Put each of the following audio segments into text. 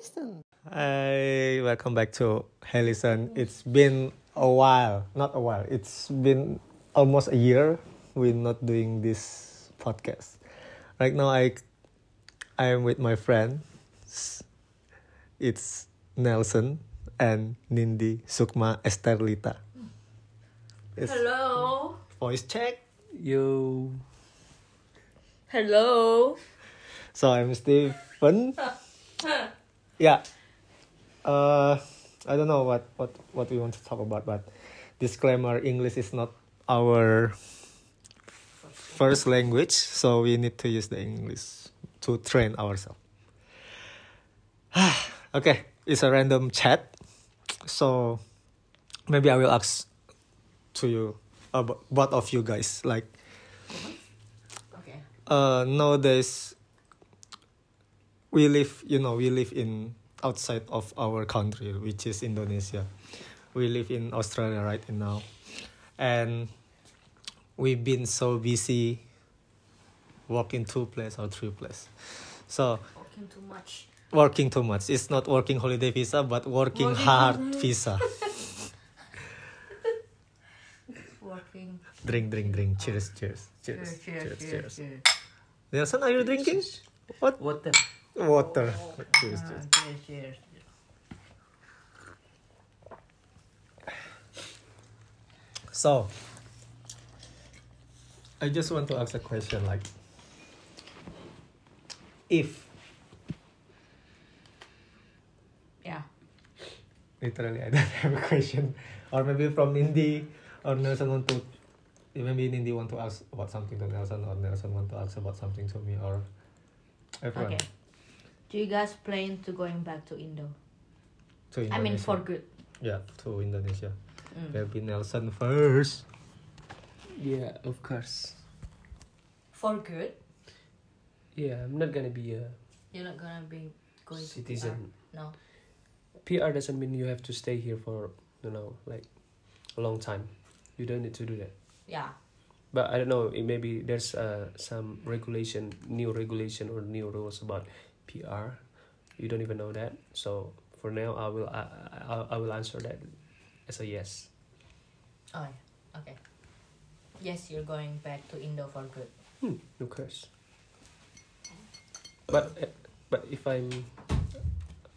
listen. Hi, welcome back to Hey Listen. It's been a while, not a while. It's been almost a year we're not doing this podcast. Right now, I I am with my friends. It's Nelson and Nindi Sukma Esterlita. It's Hello. voice check. Yo. Hello. So I'm Stephen. yeah. Uh, I don't know what, what, what we want to talk about, but disclaimer English is not our first language, so we need to use the English to train ourselves. okay, it's a random chat, so maybe I will ask to you, about both of you guys, like Okay. uh nowadays we live you know we live in outside of our country which is indonesia we live in australia right now and we've been so busy working two place or three place so Talking too much. working too much it's not working holiday visa but working Working hard holiday. visa Working. drink drink drink cheers cheers Cheers, cheers cheers, cheers, cheers. nelson are you drinking what Water. Water cheers Ah, cheers cheers, cheers. So, I just want to ask a question like, if Yeah. literally I don't have a question, or maybe from Nindi or Nelson want to, maybe Nindi want to ask about something to Nelson, or Nelson want to ask about something to me, or everyone. Okay. Do you guys plan to going back to Indo? To Indonesia. I mean, for good. yeah, to Indonesia. Mm. Maybe Nelson first. Yeah, of course. For good. Yeah, I'm not gonna be a You're not gonna be going citizen. to PR. No. PR doesn't mean you have to stay here for you know like a long time. You don't need to do that. Yeah. But I don't know. It maybe there's uh, some regulation, new regulation or new rules about PR. You don't even know that. So for now, I will I, I, I will answer that as a yes. Oh yeah. Okay. Yes, you're going back to Indo for good. Hmm, of course. But uh, but if I'm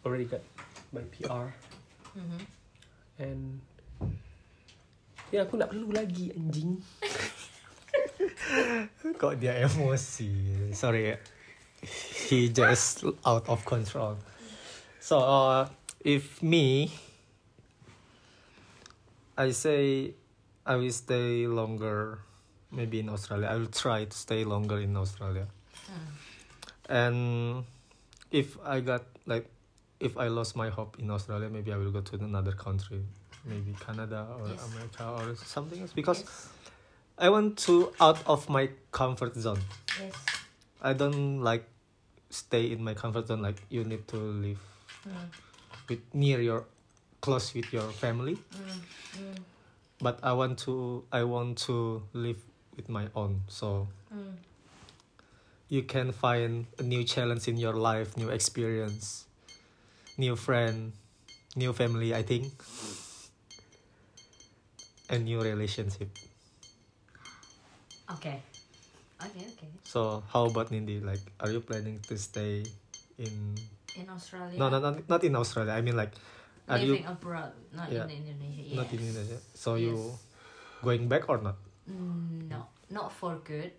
already got my PR Mm-hmm. and ya aku nak perlu lagi anjing. Kok dia emosi? Sorry, he just out of control. So, uh, if me, I say I will stay longer, maybe in Australia. I will try to stay longer in Australia. Mm. And if I got like, if I lost my hope in Australia, maybe I will go to another country, maybe Canada or Yes. America or something else because. Yes. I want to out of my comfort zone. Yes. I don't like stay in my comfort zone. Like you need to live Mm. with near your close with your family. Mm. Mm. But I want to I want to live with my own. So Mm. you can find a new challenge in your life, new experience, new friend, new family. I think, and new relationship. Okay. Okay. Okay. So how about Nindi? Like, are you planning to stay in In Australia. No, no, not, not in Australia. I mean like, are you Living abroad, not Yeah. in Indonesia. Yes. not in Indonesia? So you going back or not? Mm, no, not for good.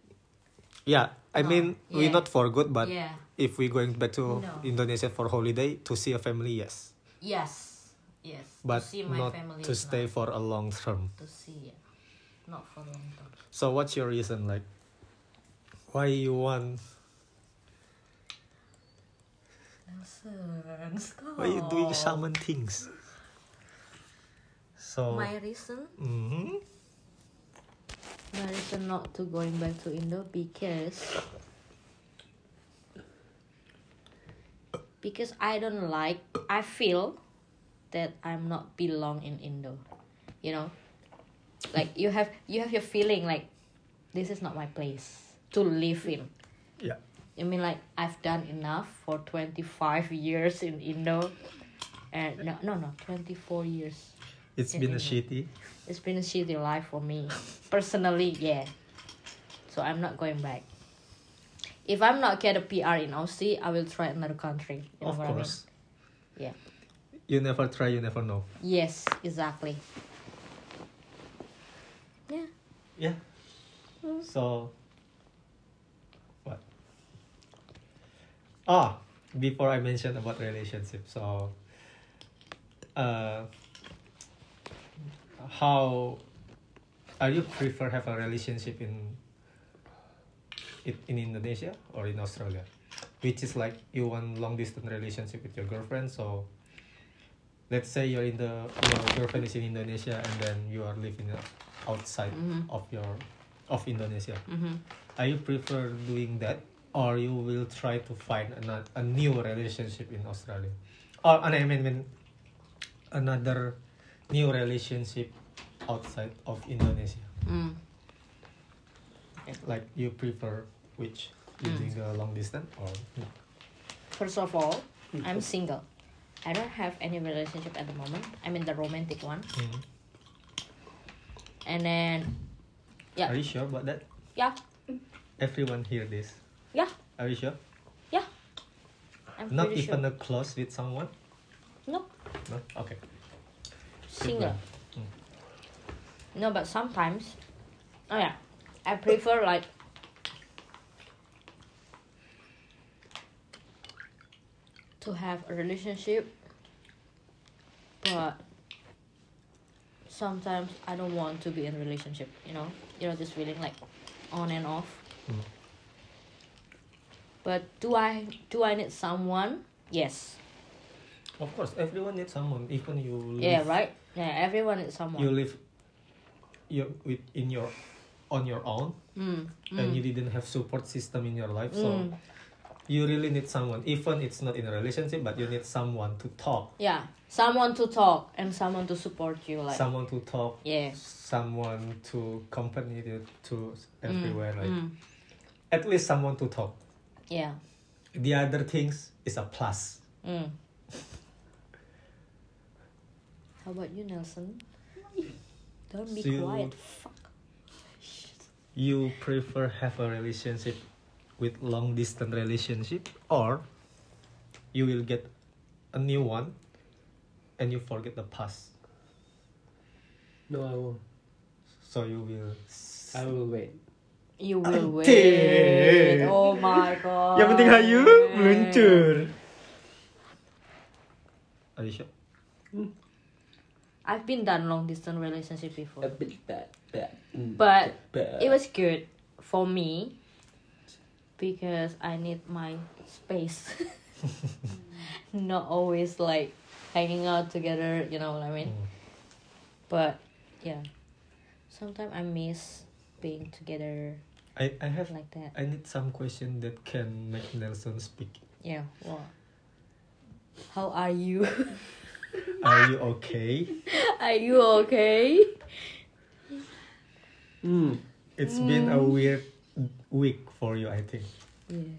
Yeah, I No, mean we yeah. not for good, but yeah. if we going back to No. Indonesia for holiday to see a family, yes, Yes. Yes. but to see my not family to stay not for a long term. to see. Yeah. Not for long term. So what's your reason? Like, why you want? Why you doing shaman things? So. My reason, mm-hmm. my reason not to going back to Indo because because I don't like. I feel that I'm not belong in Indo. You know, like you have you have your feeling like this is not my place to live in. Yeah. I mean, like I've done enough for twenty five years in Indo, and no, no, no, twenty four years. It's been a shitty. It's been a shitty life for me, personally. Yeah, so I'm not going back. If I'm not get a PR in Aussie, I will try another country. You know Of what I mean? course. Yeah. You never try, you never know. Yes, exactly. Yeah. Yeah. Mm. So, Ah, before I mention about relationship, so, uh, how are you prefer have a relationship in it in Indonesia or in Australia? Which is like you want long distance relationship with your girlfriend, so let's say you're in the your girlfriend is in Indonesia and then you are living outside Mhm. of your of Indonesia. Mm-hmm. Are you prefer doing that or you will try to find another a new relationship in Australia? Or I mean, I mean another new relationship outside of Indonesia. Mm. Like you prefer which you Mm. doing long distance or First of all, I'm single. I don't have any relationship at the moment. I mean the romantic one. Mhm. And then Yeah. Are you sure about that? yeah, Everyone hear this. Yeah, Are you sure? Yeah. I'm Not pretty even sure. a close with someone? No, No? Okay. single. Mm. No, but sometimes, oh yeah, I prefer like to have a relationship, but sometimes I don't want to be in a relationship. You know, you know this feeling like on and off. Mm. But do I do I need someone? Yes. Of course, everyone needs someone. Even you live, Yeah. Right. Yeah. Everyone needs someone. you live you with in your on your own mm, and mm, you didn't have support system in your life so mm. you really need someone even it's not in a relationship but you need someone to talk Yeah, someone to talk and someone to support you. Like someone to talk yeah, someone to accompany you to everywhere like mm, at least someone to talk yeah, the other things is a plus mm. How about you, Nelson? Don't be So quiet. Fuck. you prefer have a relationship with long distance relationship or you will get a new one and you forget the past No, I won't. so you will I will wait. You will Anjir. wait. Oh my god. yang penting hayu meluncur are you sure I've been done long distance relationship before, A bit bad, bad. Mm, but bad. it was good for me because I need my space. Not always like hanging out together, you know what I mean? Mm. But yeah, sometimes I miss being together I, I have like that. I need some question that can make Nelson speak Yeah, what? How are you? are you okay are you okay? Mm. it's been a weird week for you I think Yeah.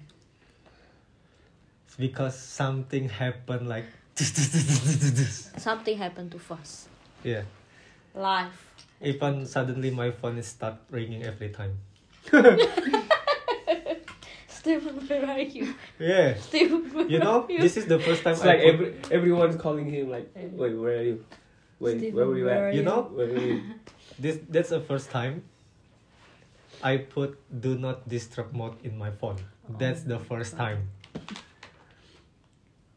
it's because something happened like Something happened to us. yeah Life. Even suddenly my phone is start ringing every time Stephen, where are you? yeah Stephen, where you know are you? this is the first time It's I like put- every everyone's calling him like, wait, where are you? Wait, Stephen, where were you where are at? you know Where were you? this that's the first time I put do not disturb mode in my phone. That's the first time.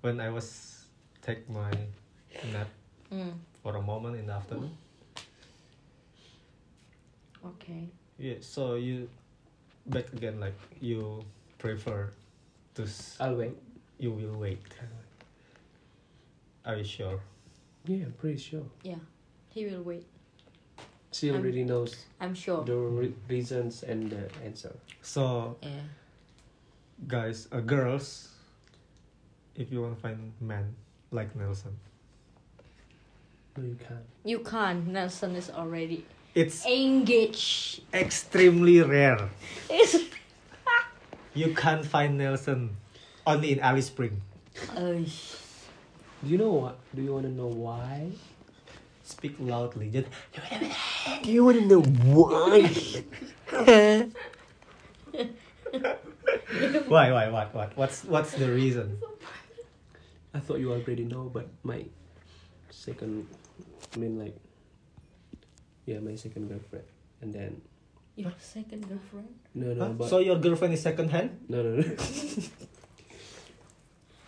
When I was take my nap Mm, for a moment in the afternoon. Okay. Yeah, so you back again like you prefer to s- I'll wait. you will wait. Are you sure? Yeah, I'm pretty sure. Yeah, he will wait. She I'm- already knows I'm sure. the re- reasons and the answer. So Yeah. guys, uh, girls, if you want to find men like Nelson, No, you can't. You can't. Nelson is already it's engaged. extremely rare. It's you can't find Nelson only in Alice Spring. Ơi. Do you know what? Do you want to know why? Speak loudly. Just Do you want to know why? why, why, what, what, what's, what's the reason? I thought you already know, but my second, I mean like, yeah, my second girlfriend, and then Your second girlfriend? no, no, Huh? but So your girlfriend is second hand? no, no, no.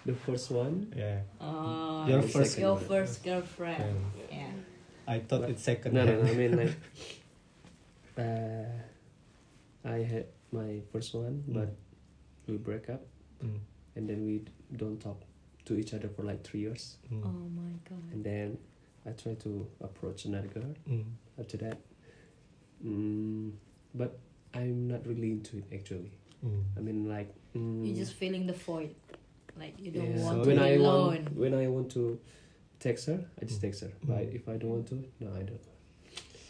the first one, Yeah. Oh, Your your first- your first girlfriend. And Yeah. I thought But- it's second no, no, hand. no. I mean like, uh, I had my first one, Mm. but we break up, Mm, and then we don't talk to each other for like three years, mm, Oh my god. and then I try to approach another girl. After that, mm, but I'm not really into it actually. mm. I mean like, mm, You're just feeling the void. Like you don't yeah. want So to when be I alone. want when I want to text her, I just text her. But Mm. if I don't want to, no, I don't.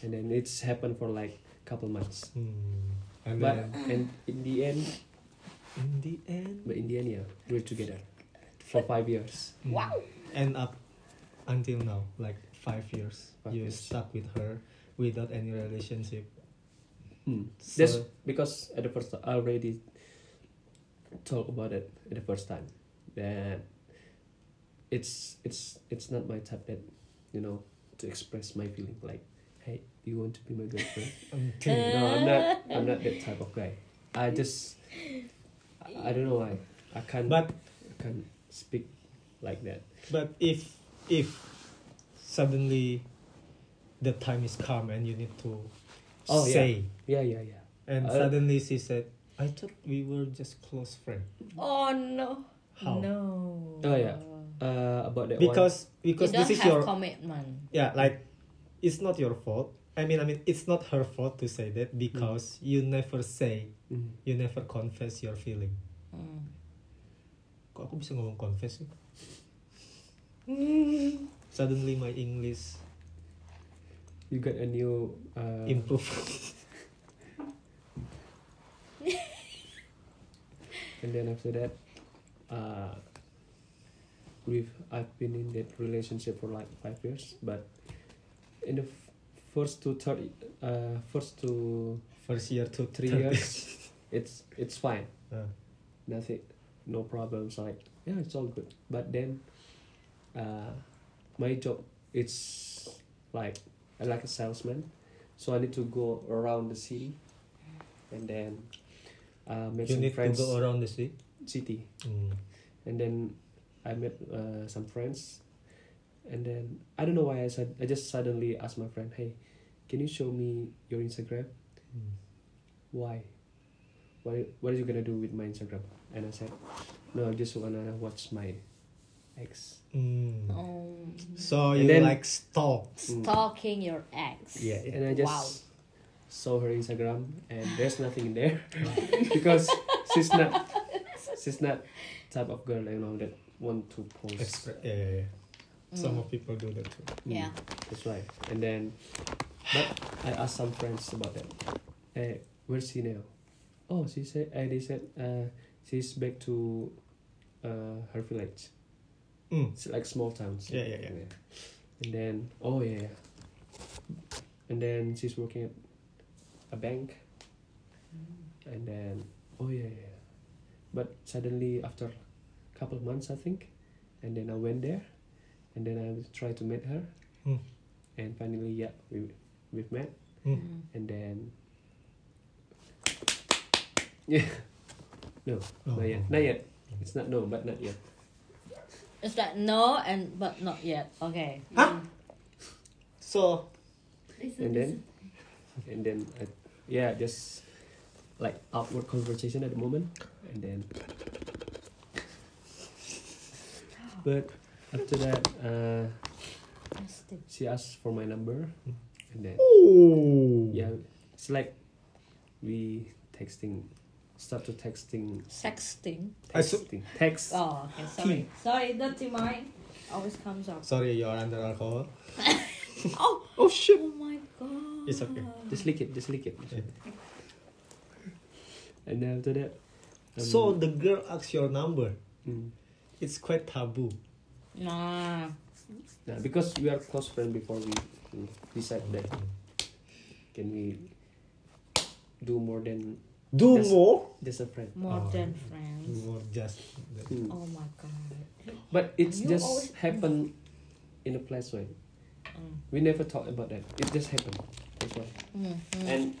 And then it's happened for like a couple months. Mm. And But then and in the end, in the end, but in the end, yeah, we're together for five years. mm, Wow. end up until now, like five years, Five you years. stuck with her without any relationship. Hmm. So, That's because at the first I already talked about it at the first time. That it's it's it's not my type that you know to express my feeling like hey do you want to be my girlfriend? Until no i'm not i'm not that type of guy. I just i, I don't know why. I can't but I can't speak like that. but if if suddenly the time is come and you need to Oh, say yeah yeah yeah and Uh, suddenly she said i thought we were just close friends Oh no. How? No. Oh, yeah. uh about that one because because you this is have your commitment. yeah like it's not your fault i mean i mean it's not her fault to say that because you never say Mm. you never confess your feeling Mm. kok aku bisa ngomong confess sih suddenly my english you got a new uh improve and then after that uh we've i've been in that relationship for like five years but in the f- first two third uh first two first year to three years. it's it's fine. Uh, nothing no problems like yeah it's all good. But then uh my job it's like i like a salesman so i need to go around the city and then uh make you some need friends to go around the city city Mm. and then I met uh, some friends, and then I don't know why I said I just suddenly asked my friend, "Hey, can you show me your Instagram? Mm. Why? What What are you gonna do with my Instagram?" And I said, "No, I just wanna watch my ex." Mm. Oh. so you then- like stalk Mm. Stalking your ex. Yeah, and I just Wow. saw her Instagram, and there's nothing in there because she's not she's not type of girl you know that want to post. Expre- yeah, yeah, yeah. some Mm. of people do that too Mm, Yeah. That's right. And then, but I asked some friends about that. Hey, where's she now? Oh, she said. Uh, they said. Uh, she's back to, uh, her village. Mm. It's like small towns. Yeah, yeah, yeah. And then, oh yeah, yeah. And then she's working at a bank. And then, oh yeah, yeah. yeah. But suddenly after a couple of months, I think, and then I went there, and then I tried to meet her, Mm. and finally, yeah, we we've met, Mm. Mm. and then, yeah, no, Oh. not yet, not yet. It's not no, but not yet. It's like no and but not yet. Okay. Huh? so and then? and then I, yeah just like outward conversation at the moment. And then but after that uh she asked for my number. And then oh yeah it's like we texting start to texting Sexting. I texting text Oh, okay. Sorry. Sorry, dirty mind always comes up. sorry you're under alcohol Oh, oh shit oh my god. It's okay. just lick it just lick it Yeah. and then after that so the girl asks your number. Mm. It's quite taboo. Nah. Yeah, because we are close friends before we decide that can we do more than Do Yes. more. just a friend. More Oh. than friends. More just. that. Mm. Oh my god. But it's You just always- happen in a flash way. Mm. We never talked about that. It just happened. That's why. Mm, mm. And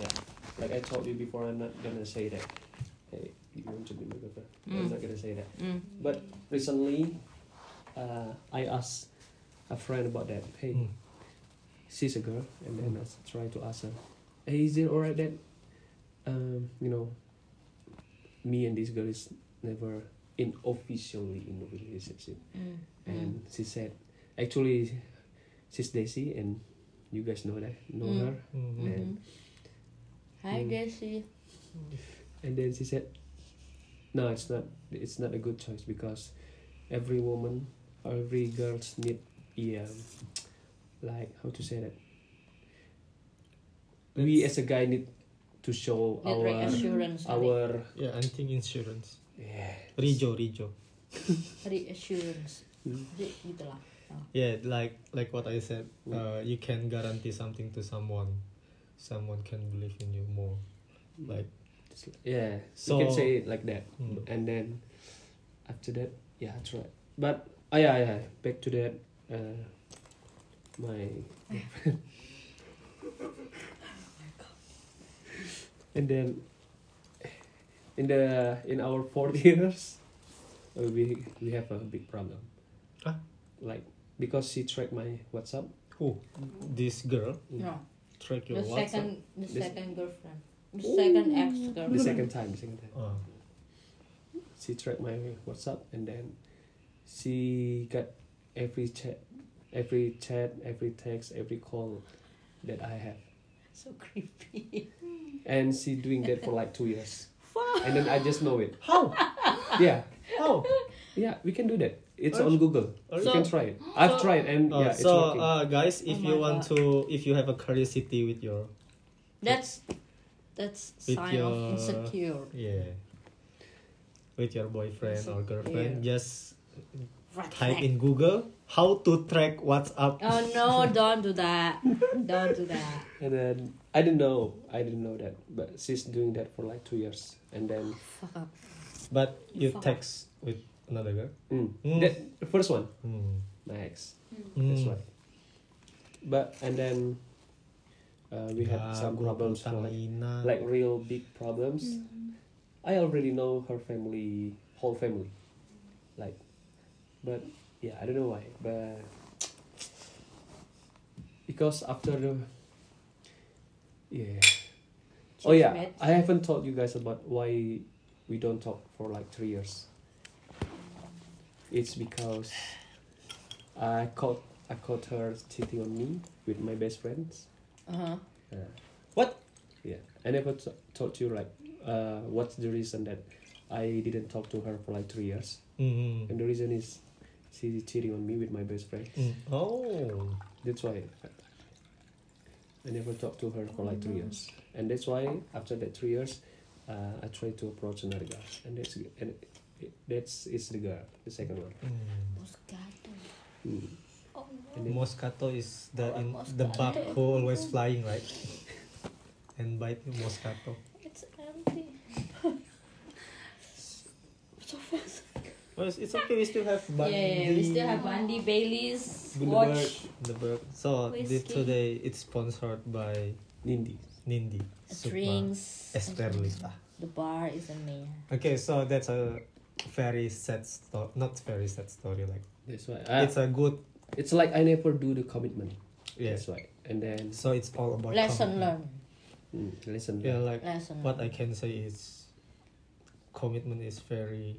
yeah, like I told you before, I'm not gonna say that. Hey, you want to be my girlfriend? I'm Mm. not gonna say that. Mm. But recently, uh, I asked a friend about that. Hey, Mm. she's a girl, and then I try to ask her, hey, is it alright that, um, you know, me and this girl is never in officially in a relationship? Mm. And she said, actually, she's Daisy, and you guys know that, know Mm. her. Mhm. Mhm. And- Hi, Mm. Daisy. And then she said, "No, it's not. It's not a good choice because every woman, every girls need, yeah, like how to say that. We as a guy need to show Need our reassurance. our Yeah, I think insurance. yeah. Rijo, Rijo. reassurance. Mm. Gitu lah. Yeah, like like what I said. Mm. Uh, you can guarantee something to someone. Someone can believe in you more. Like yeah. So- you can say it like that, Mm. and then after that, yeah, that's right But oh yeah, yeah. Back to that. Uh, my and then in the in our fourth years we we have a big problem Huh? like because she tracked my whatsapp who? This girl No, track the WhatsApp. second, the This- second girlfriend, the second ex girlfriend. the second time the second time Oh. she tracked my whatsapp and then she got every chat every chat every text every call that i have So creepy. and she doing that for like two years. And then i just know it. How? yeah. How? yeah we can do that. It's Are on google. are you you- can try it. I've So- tried and Oh, yeah it's so working. uh, guys, if Oh you want God. to, if you have a curiosity with your, That's that's With sign your- of insecure. yeah, with your boyfriend or girlfriend, just Red type in Google how to track WhatsApp. Oh no! Don't do that. Don't do that. and then i didn't know i didn't know that but she's doing that for like two years and then Fuck up. But you Fuck. text with another girl. mm, Mm. that the first one Hmm. my ex that's Hmm. why but and then uh, we had some problems putang like, like real big problems i already know her family whole family like but yeah i don't know why. But because after the yeah. Oh yeah i haven't told you guys about why we don't talk for like three years. It's because i caught i caught her cheating on me with my best friends. Uh huh. uh, What? Yeah, I never t- told you like uh, what's the reason that I didn't talk to her for like three years, Mm. and the reason is she's cheating on me with my best friend. Mm. Oh. That's why I never talked to her for like three years, and that's why after that three years, uh, I tried to approach another girl, and that's and that's is the girl, the second one. Mm. Moscato. Mm. Oh no. And Moscato is the in, the bug who always flying right, and bite you Moscato. It's empty. so fast. Well, it's, it's okay. We still have Bundy. Yeah, we still have Bundy Bailey's Bundaberg. watch. the bird. So this today it's sponsored by Nindi. Nindi. Sukma Drinks. Esterlita. The bar is a man. Okay, so that's a very sad story. Not very sad story. Like That's why. I, it's a good. it's like I never do the commitment. Yeah. That's why. And then So it's all about Lesson commitment. learned. mm, listen. Yeah, like Lesson. what I can say is commitment is very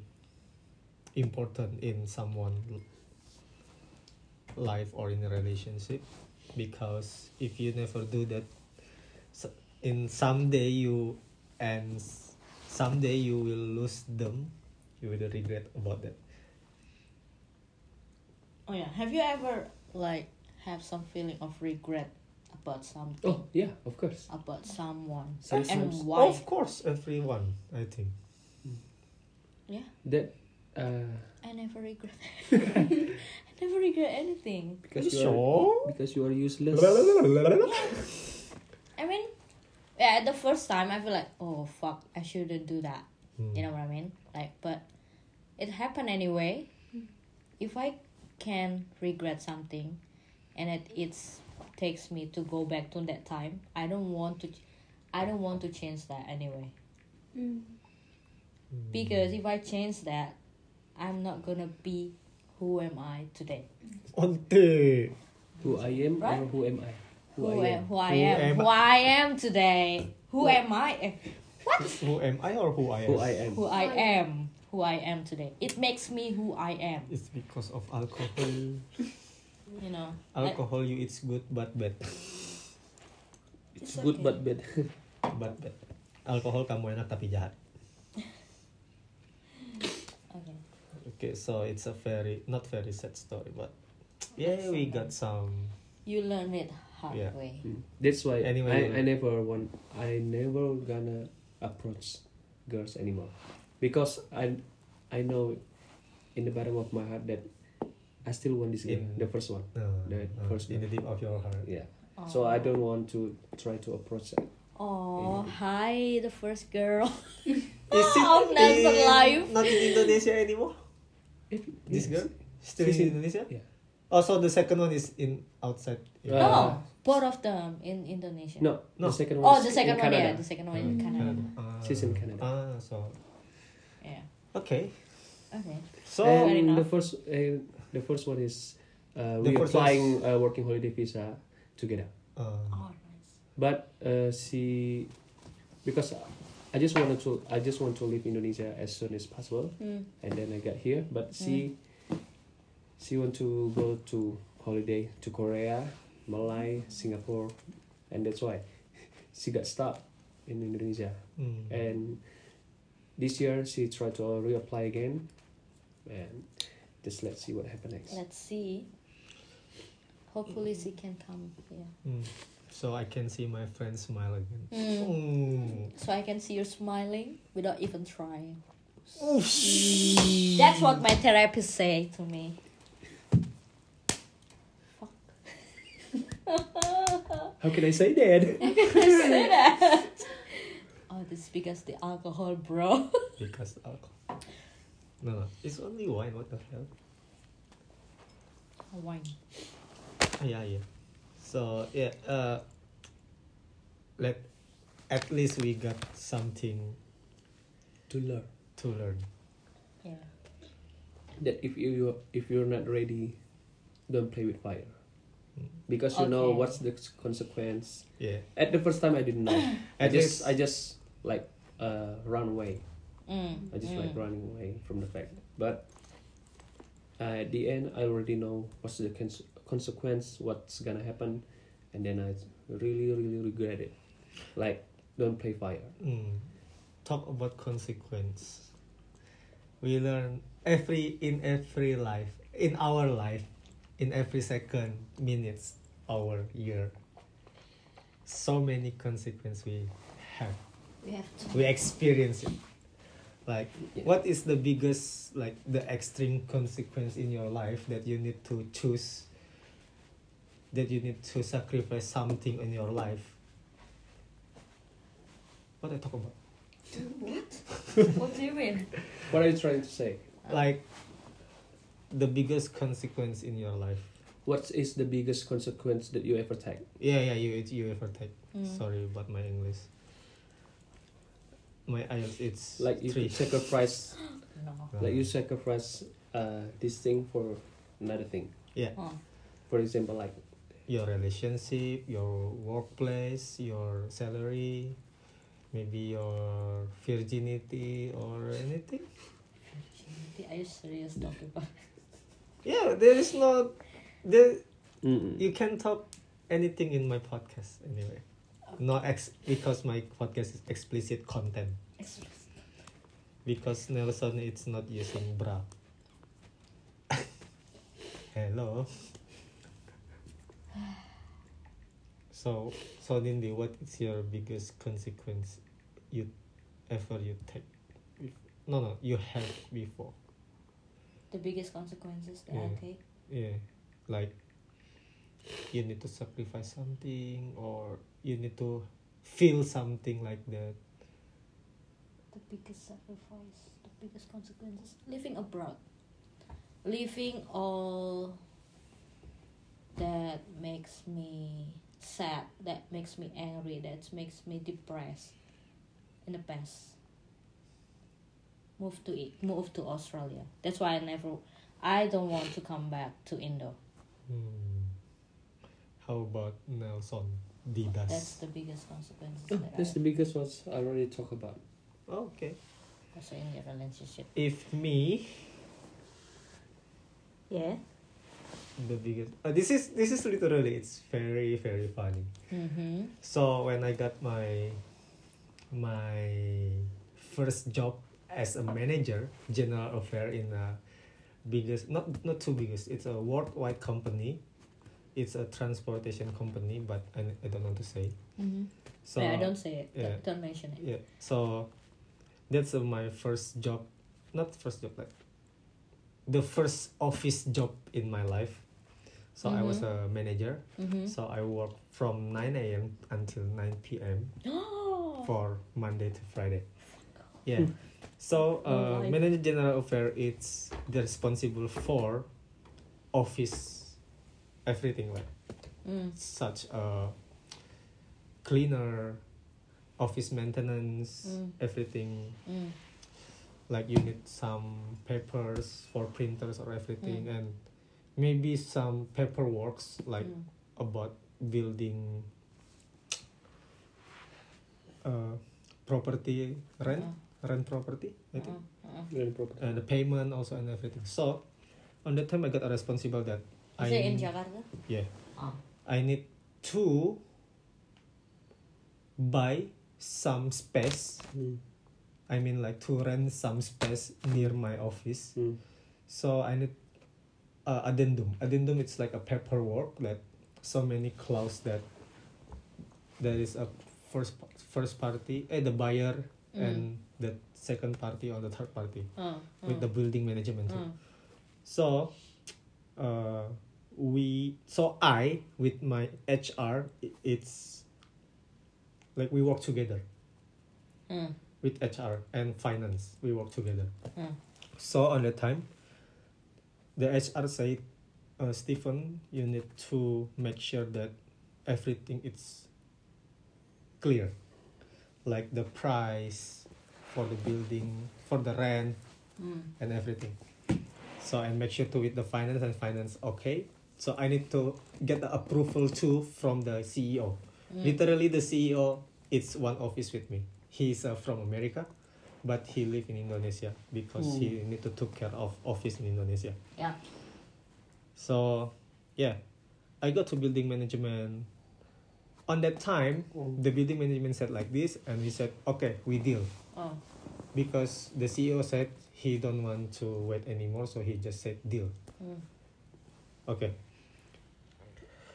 important in someone life or in a relationship because if you never do that s- in someday you and someday you will lose them you will regret about that Oh yeah. Have you ever like have some feeling of regret about something, Oh yeah, of course. about someone, Sometimes and why. Of course, everyone. I think. Yeah, that uh, I never regret. I never regret anything. because You you are, sure? because you are useless. I mean, yeah, the first time I feel like, oh fuck, I shouldn't do that. Hmm. You know what I mean? Like, but it happened anyway. If I can regret something, and it it's takes me to go back to that time, I don't want to. I don't want to change that anyway. Hmm. Because if I change that, I'm not gonna be who am I today. Onte. Who I am Right? or who am I? Who, I am, who I Who am, am who I am today. Who am I? Eh, Who am I or who I am? Who I am. Who I am. Who I am today. It makes me who I am. It's because of alcohol. You know. Like, Alcohol you it's good but bad. It's It's good okay. but bad. But bad. Alkohol kamu enak tapi jahat. Okay, so it's a very not very sad story, but yeah, we got some. You learn it hard Yeah. way. Mm. That's why Anyway. I, I never want I never gonna approach girls anymore because I I know in the bottom of my heart that I still want this girl, In- the first one. No, The no, first in the deep of your heart. Yeah. So I don't want to try to approach her. Oh, hi, the first girl. Is Oh, that's in, alive. not in Indonesia anymore? If, This girl still She's in in- Indonesia? yeah. Also, the second one is in outside. Uh, no, both of them in Indonesia. No, No. the second one. Oh, is the second in one, Canada. yeah, the second one in Hmm. Canada. Ah, She's in Canada. Ah, so Yeah. okay. Okay. So Fair and the first, uh, the first one is uh, we first applying uh, working holiday visa together. uh, Oh, nice. But uh, she, because I just wanted to, I just want to leave Indonesia as soon as possible, Mm. and then I got here. But she, she want to go to holiday to Korea, Malay, Singapore, and that's why she got stuck in Indonesia. mm. And this year she tried to reapply again, and just let's see what happens next. Let's see. Hopefully, she can come here. So I can see my friend smile again. Mm. So I can see you smiling without even trying. That's what my therapist say to me. Fuck. How can I say that? say that. Oh, this is because the alcohol, bro. because alcohol. No, no, it's only wine. What the hell? Wine. Yeah, yeah. So yeah, uh, let at least we got something to learn to learn. Yeah. that if you if you're not ready, don't play with fire, because you know what's the consequence. Yeah, At the first time, I didn't know. I just least- I just like uh run away. Mm. I just mm. like running away from the fact. But uh, at the end, I already know what's the cons- consequence, what's gonna happen, and then I really, really regret it. Like, don't play fire. Mm. Talk about consequence. We learn every in every life in our life, in every second, minutes, hour, year. So many consequence we have. We have to. We experience it. Like, Yeah. what is the biggest, like, the extreme consequence in your life that you need to choose? That you need to sacrifice something in your life. What I talk about? what what do you mean? What are you trying to say? like the biggest consequence in your life What is the biggest consequence that you ever take? yeah yeah you you ever take Mm. sorry about my english my IELTS it's Like you three sacrifice, No. like you sacrifice uh, this thing for another thing. yeah Oh. For example, like your relationship your workplace your salary maybe your virginity or anything Virginity? Are you serious talking about? yeah there is no there Mm-mm. you can talk anything in my podcast anyway not ex because my podcast is explicit content because Nelson it's not using bra. Hello. So so Nindi, what is your biggest consequence you ever you take? No no, you had before. The biggest consequences that I take. Yeah, like you need to sacrifice something or you need to feel something like that. The biggest sacrifice, the biggest consequences. Living abroad. Living all that makes me sad, that makes me angry, that makes me depressed in the past. Move to it, move to Australia. That's why I never, I don't want to come back to Indo. Hmm. How about Nelson Didas? That's the biggest consequence Oh, that that's I the biggest ones I already talked about. okay. also in the relationship. If me, Yeah. The biggest. Uh, this is this is literally it's very very funny. Mm-hmm. So when I got my my first job as a manager, general affair in a biggest not not too biggest. It's a worldwide company. It's a transportation company, but I, I don't want to say. Mm-hmm. So yeah, i don't say it. yeah. Don't, don't mention it. yeah. So that's uh, my first job, not first job like the first office job in my life. So I was a manager. Mm-hmm. So I work from 9 a.m. until 9 p.m. for Monday to Friday. Yeah. So Oh, uh, my. manager general affair it's the responsible for office everything like mm. such a cleaner, office maintenance, Mm. everything Mm. like you need some papers for printers or everything Mm. and maybe some paperworks like Mm. about building uh, property rent rent property I think uh, uh. Very proper. and the payment also and everything so on that time I got a responsible that Is I it in Jakarta? yeah Oh. I need to buy some space Mm. I mean like to rent some space near my office Mm. so I need uh, addendum. Addendum it's like a paperwork that so many clause that there is a first first party eh, the buyer Mm. and the second party or the third party Uh, with the building management uh, so uh we so i with my hr it's like we work together. Uh, with hr and finance we work together. Uh. so on that time the hr said uh, stephen you need to make sure that everything is clear like the price for the building for the rent Mm. and everything. So I make sure to with the finance and finance okay. So I need to get the approval too from the CEO. Mm. Literally the CEO it's one office with me. He's uh, from America, but he live in Indonesia because he need to take care of office in Indonesia. Yeah. So yeah, I got to building management. On that time, Mm. the building management said like this, and we said okay, we deal Oh. because the CEO said he don't want to wait anymore, so he just said deal. Mm. Okay.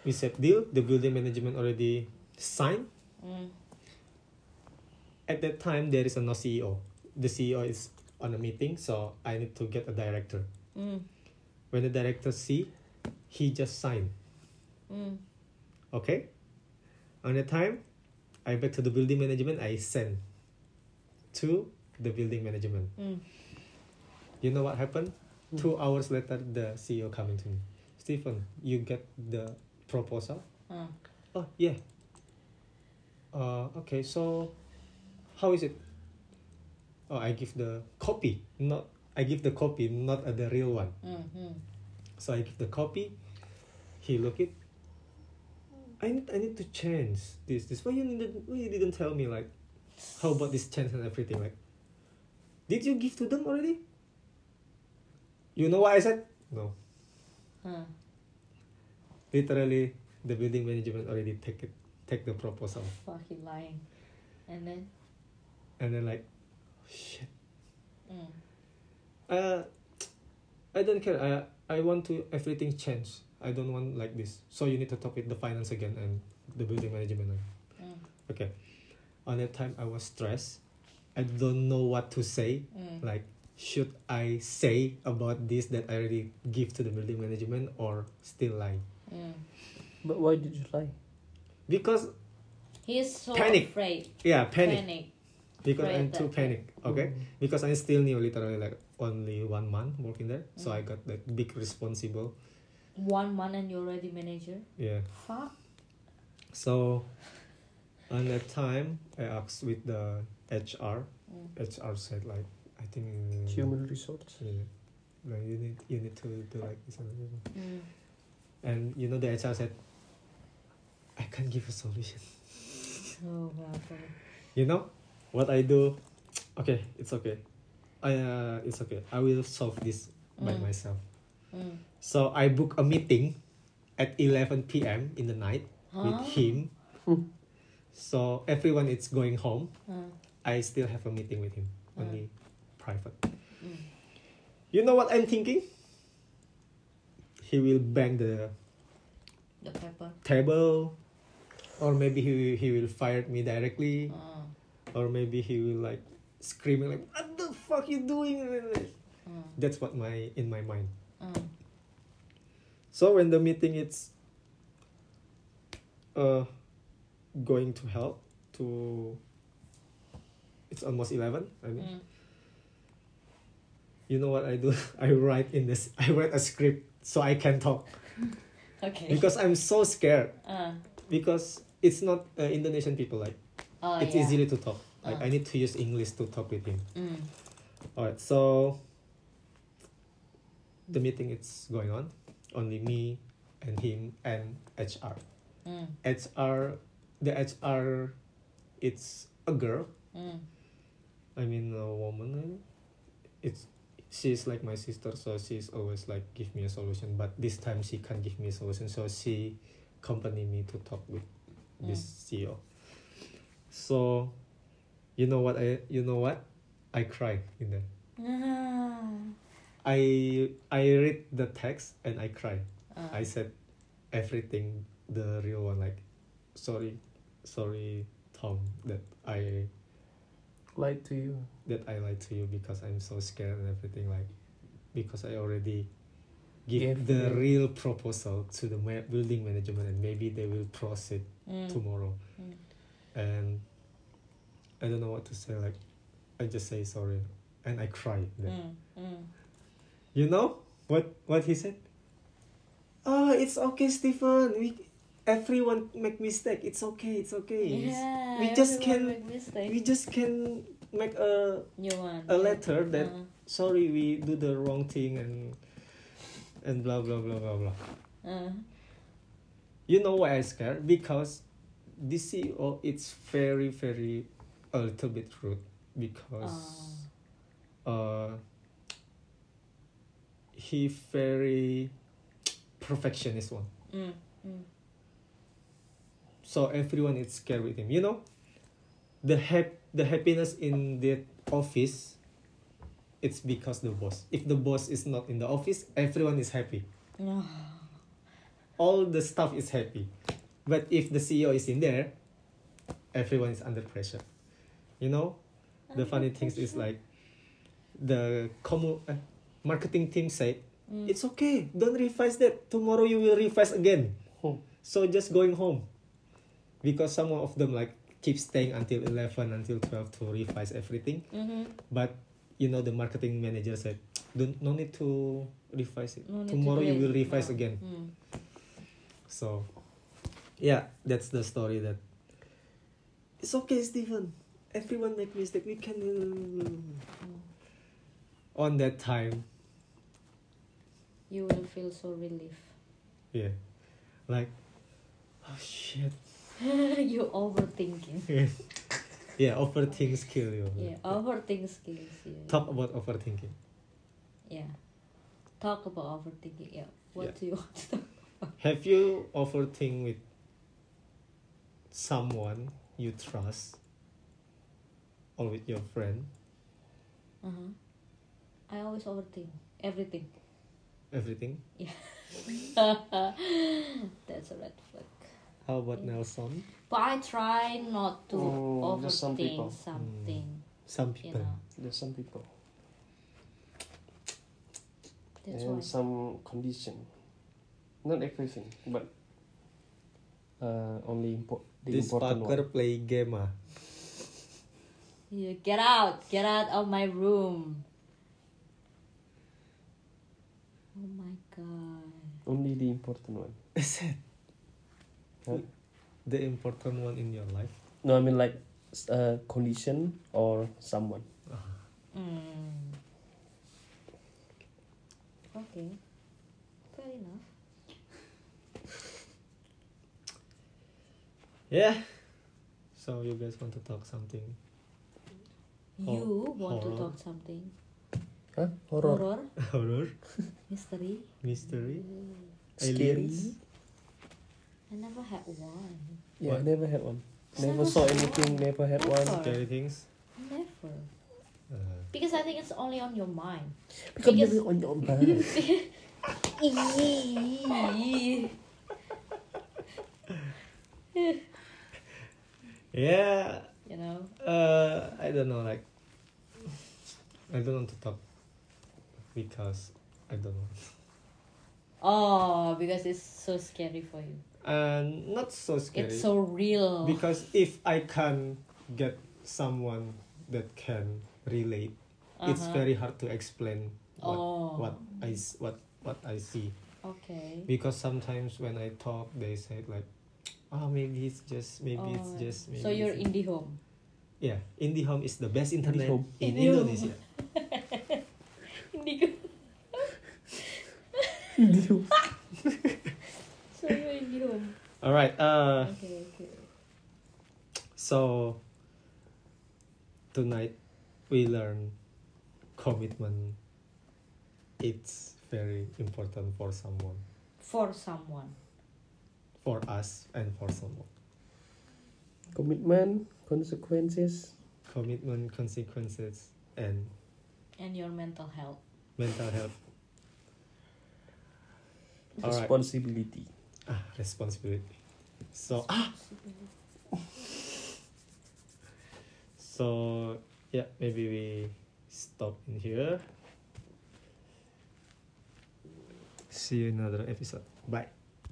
We said deal. The building management already signed. Mm. At that time, there is a no CEO. The CEO is on a meeting, so I need to get a director. Mm. When the director see, he just sign. Mm. Okay. On the time, I back to the building management. I send to the building management. Mm. You know what happened? Two hours later, the CEO coming to me. Stephen, you get the proposal? Uh. Oh yeah. Uh okay, so how is it? Oh I give the copy, not I give the copy, not uh, the real one. Mm. Mm. So I give the copy. He look it. I need I need to change this this. Why you didn't why you didn't tell me like how about this change and everything like did you give to them already? You know what I said? No. Uh. Literally the building management already take it take the proposal. Fucking lying. And then. And then like shit. Mm. Uh I don't care. I I want to everything change. I don't want like this. So you need to talk with the finance again and the building management. Mm. Okay, on that time I was stressed. I don't know what to say. Mm. Like, should I say about this that I already give to the building management or still lie? Mm. But why did you lie? Because He's so Panic. afraid. yeah, panic. Panic. Because Afraid I'm too that- panic. Okay, Mm. because I'm still new, literally like only one month working there, so Mm. I got that big responsible. One month and you're already manager. Yeah. Fuck. So, on that time, I asked with the HR. Mm. HR said like, I think Human resource. Yeah, like you need you need to do like this and that. Mm. And you know the HR said, I can't give a solution. Oh wow. You know, what I do, okay, it's okay. I uh, it's okay. I will solve this by Mm. myself. Mm. So I book a meeting at 11 p.m. in the night with him. So everyone is going home. Uh, I still have a meeting with him, Mm. only private. mm. You know what I'm thinking? He will bang the The pepper. table, or maybe he he will fire me directly, Uh, or maybe he will like screaming like, "What the fuck you doing?" uh, That's what my in my mind. uh. So when the meeting it's uh going to help to it's almost 11 I mean Mm. you know what I do I write in this I write a script so I can talk Okay. because I'm so scared uh, because it's not uh, Indonesian people like oh, it's yeah. easily to talk like. I need to use English to talk with him Mm. Alright, so the meeting is going on. Only me and him and HR. Mm. HR, the HR, it's a girl. Mm. I mean a woman. It's she's like my sister, so she's always like give me a solution. But this time she can't give me a solution, so she accompany me to talk with this CEO. So, you know what I you know what, I cried in there. Ah. I I read the text and I cried. Uh, I said everything the real one like sorry sorry Tom that I Lied to you. that I lied to you because I'm so scared and everything like because I already give Yeah, the yeah. real proposal to the ma- building management and maybe they will proceed mm. tomorrow Mm. And I don't know what to say like I just say sorry and I cried then. Mm. Mm. You know what what he said? Oh, it's okay, Stephen. We everyone make mistake. It's okay. It's okay. Yeah, we just can- we just can make a New one. a letter that Uh, sorry we do the wrong thing and and blah blah blah blah blah. uh, You know why I scared? Because this CEO it's very very a little bit rude because uh he very perfectionist one. mm. Mm. so everyone is scared with him you know the hap- the happiness in the office it's because the boss if the boss is not in the office everyone is happy No. all the staff is happy but if the ceo is in there everyone is under pressure. You know? The funny things is like the commu- uh, marketing team said Mm. it's okay. Don't revise that. Tomorrow you will revise again. Oh. so just going home. Because some of them like keep staying until 11 until 12 to revise everything. Mhm. but you know the marketing manager said don't no need to revise it. No need to tomorrow you will revise No. again. Mm. so yeah that's the story that it's okay Stephen everyone make mistake we can on that time You will feel so relief. yeah like oh shit you overthinking. yeah overthink skill you Yeah, overthink skills. Yeah. talk about overthinking Yeah. Talk about overthinking. Yeah. What Yeah. do you want to talk? About have you overthink with someone you trust or with your friend Uh-huh. I always overthink everything. everything? Yeah. That's a red flag. How about Nelson? But I try not to Oh, just some people. overthink something. Some You people. know, There's some people that's and why. some condition. Not everything, but uh, only impo- the This fucker one. play game ah. Yeah, get out, get out of my room. Oh my god. Only the important one. Is it Huh? the important one in your life? No, I mean like s- uh, condition or someone. Mm. Okay. Yeah. So you guys want to talk something? Hor- You want to talk something? Huh? Horror. Horror? Horror, Mystery? mystery, Scary. aliens. I never had one. Yeah, I never had one. Never Never saw had anything. one. Never had one. Never. Scary things. Never. Uh, Because I think it's only on your mind. Because Because- maybe on your mind. Eee. Yeah. you know? Uh, I don't know. Like, I don't want to talk because I don't know. Oh, because it's so scary for you. And not so scary. It's so real. because if I can get someone that can relate, it's Uh-huh. very hard to explain what Oh. what I what what I see. Okay. Because sometimes when I talk, they say like, "Oh, maybe it's just maybe it's Oh, just maybe." so you're in the home. yeah. in the home is the best internet IndiHome. in IndiHome. Indonesia. Indigo. so you're indie home. All right. Uh, Okay, okay. so tonight we learn commitment. It's very important for someone, For someone. For us, and for someone. Commitment, consequences. Commitment, consequences, and And your mental health. mental health. All right. responsibility. Ah, responsibility. So ah, so yeah, maybe we stop in here. See you in another episode. Bye.